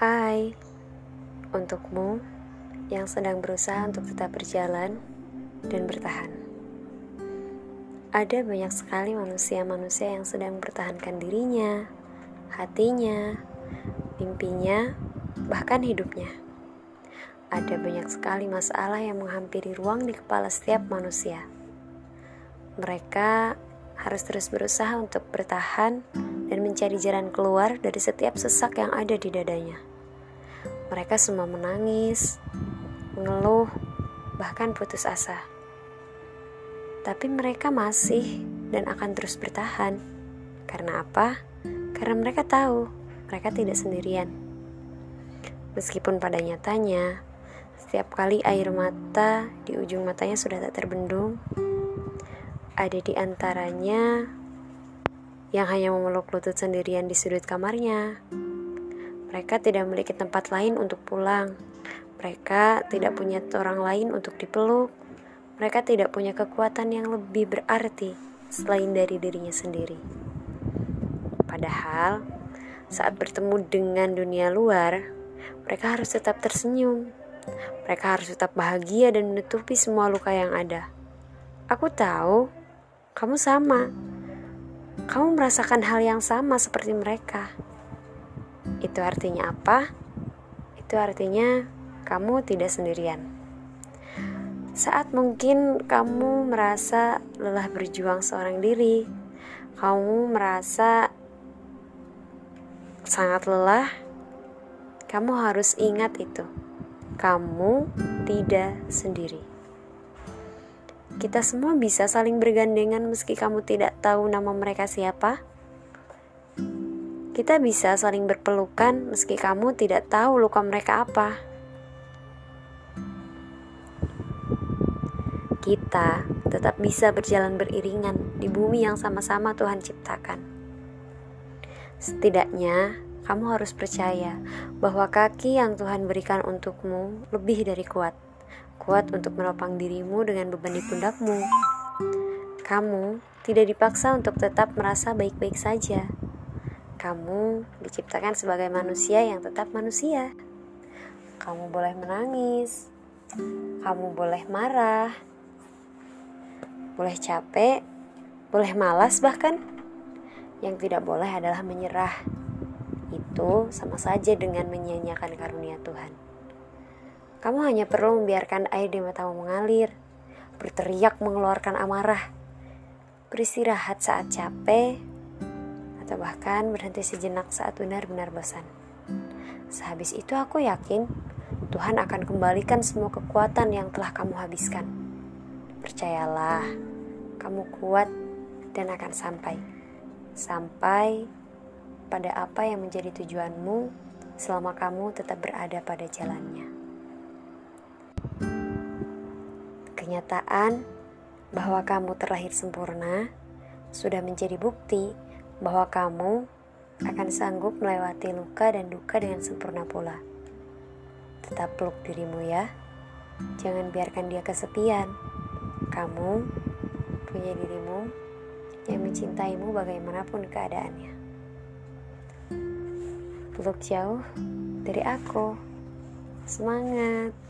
Hai, untukmu yang sedang berusaha untuk tetap berjalan dan bertahan. Ada banyak sekali manusia-manusia yang sedang mempertahankan dirinya, hatinya, mimpinya, bahkan hidupnya. Ada banyak sekali masalah yang menghampiri ruang di kepala setiap manusia. Mereka harus terus berusaha untuk bertahan dan mencari jalan keluar dari setiap sesak yang ada di dadanya. Mereka semua menangis, mengeluh, bahkan putus asa. Tapi mereka masih dan akan terus bertahan. Karena apa? Karena mereka tahu mereka tidak sendirian. Meskipun pada nyatanya, setiap kali air mata di ujung matanya sudah tak terbendung, ada di antaranya yang hanya memeluk lutut sendirian di sudut kamarnya, mereka tidak memiliki tempat lain untuk pulang. Mereka tidak punya orang lain untuk dipeluk. Mereka tidak punya kekuatan yang lebih berarti selain dari dirinya sendiri. Padahal, saat bertemu dengan dunia luar, mereka harus tetap tersenyum. Mereka harus tetap bahagia dan menutupi semua luka yang ada. Aku tahu kamu sama. Kamu merasakan hal yang sama seperti mereka. Itu artinya apa? Itu artinya kamu tidak sendirian. Saat mungkin kamu merasa lelah berjuang seorang diri, kamu merasa sangat lelah, kamu harus ingat itu. Kamu tidak sendiri. Kita semua bisa saling bergandengan meski kamu tidak tahu nama mereka siapa. Kita bisa saling berpelukan meski kamu tidak tahu luka mereka apa. Kita tetap bisa berjalan beriringan di bumi yang sama-sama Tuhan ciptakan. Setidaknya, kamu harus percaya bahwa kaki yang Tuhan berikan untukmu lebih dari kuat. Kuat untuk menopang dirimu dengan beban di pundakmu. Kamu tidak dipaksa untuk tetap merasa baik-baik saja kamu diciptakan sebagai manusia yang tetap manusia. Kamu boleh menangis, kamu boleh marah, boleh capek, boleh malas bahkan. Yang tidak boleh adalah menyerah. Itu sama saja dengan menyanyiakan karunia Tuhan. Kamu hanya perlu membiarkan air di matamu mengalir, berteriak mengeluarkan amarah, beristirahat saat capek, atau bahkan berhenti sejenak saat benar-benar bosan. Sehabis itu aku yakin Tuhan akan kembalikan semua kekuatan yang telah kamu habiskan. Percayalah, kamu kuat dan akan sampai. Sampai pada apa yang menjadi tujuanmu selama kamu tetap berada pada jalannya. Kenyataan bahwa kamu terlahir sempurna sudah menjadi bukti bahwa kamu akan sanggup melewati luka dan duka dengan sempurna pula. Tetap peluk dirimu ya. Jangan biarkan dia kesepian. Kamu punya dirimu yang mencintaimu bagaimanapun keadaannya. Peluk jauh dari aku. Semangat!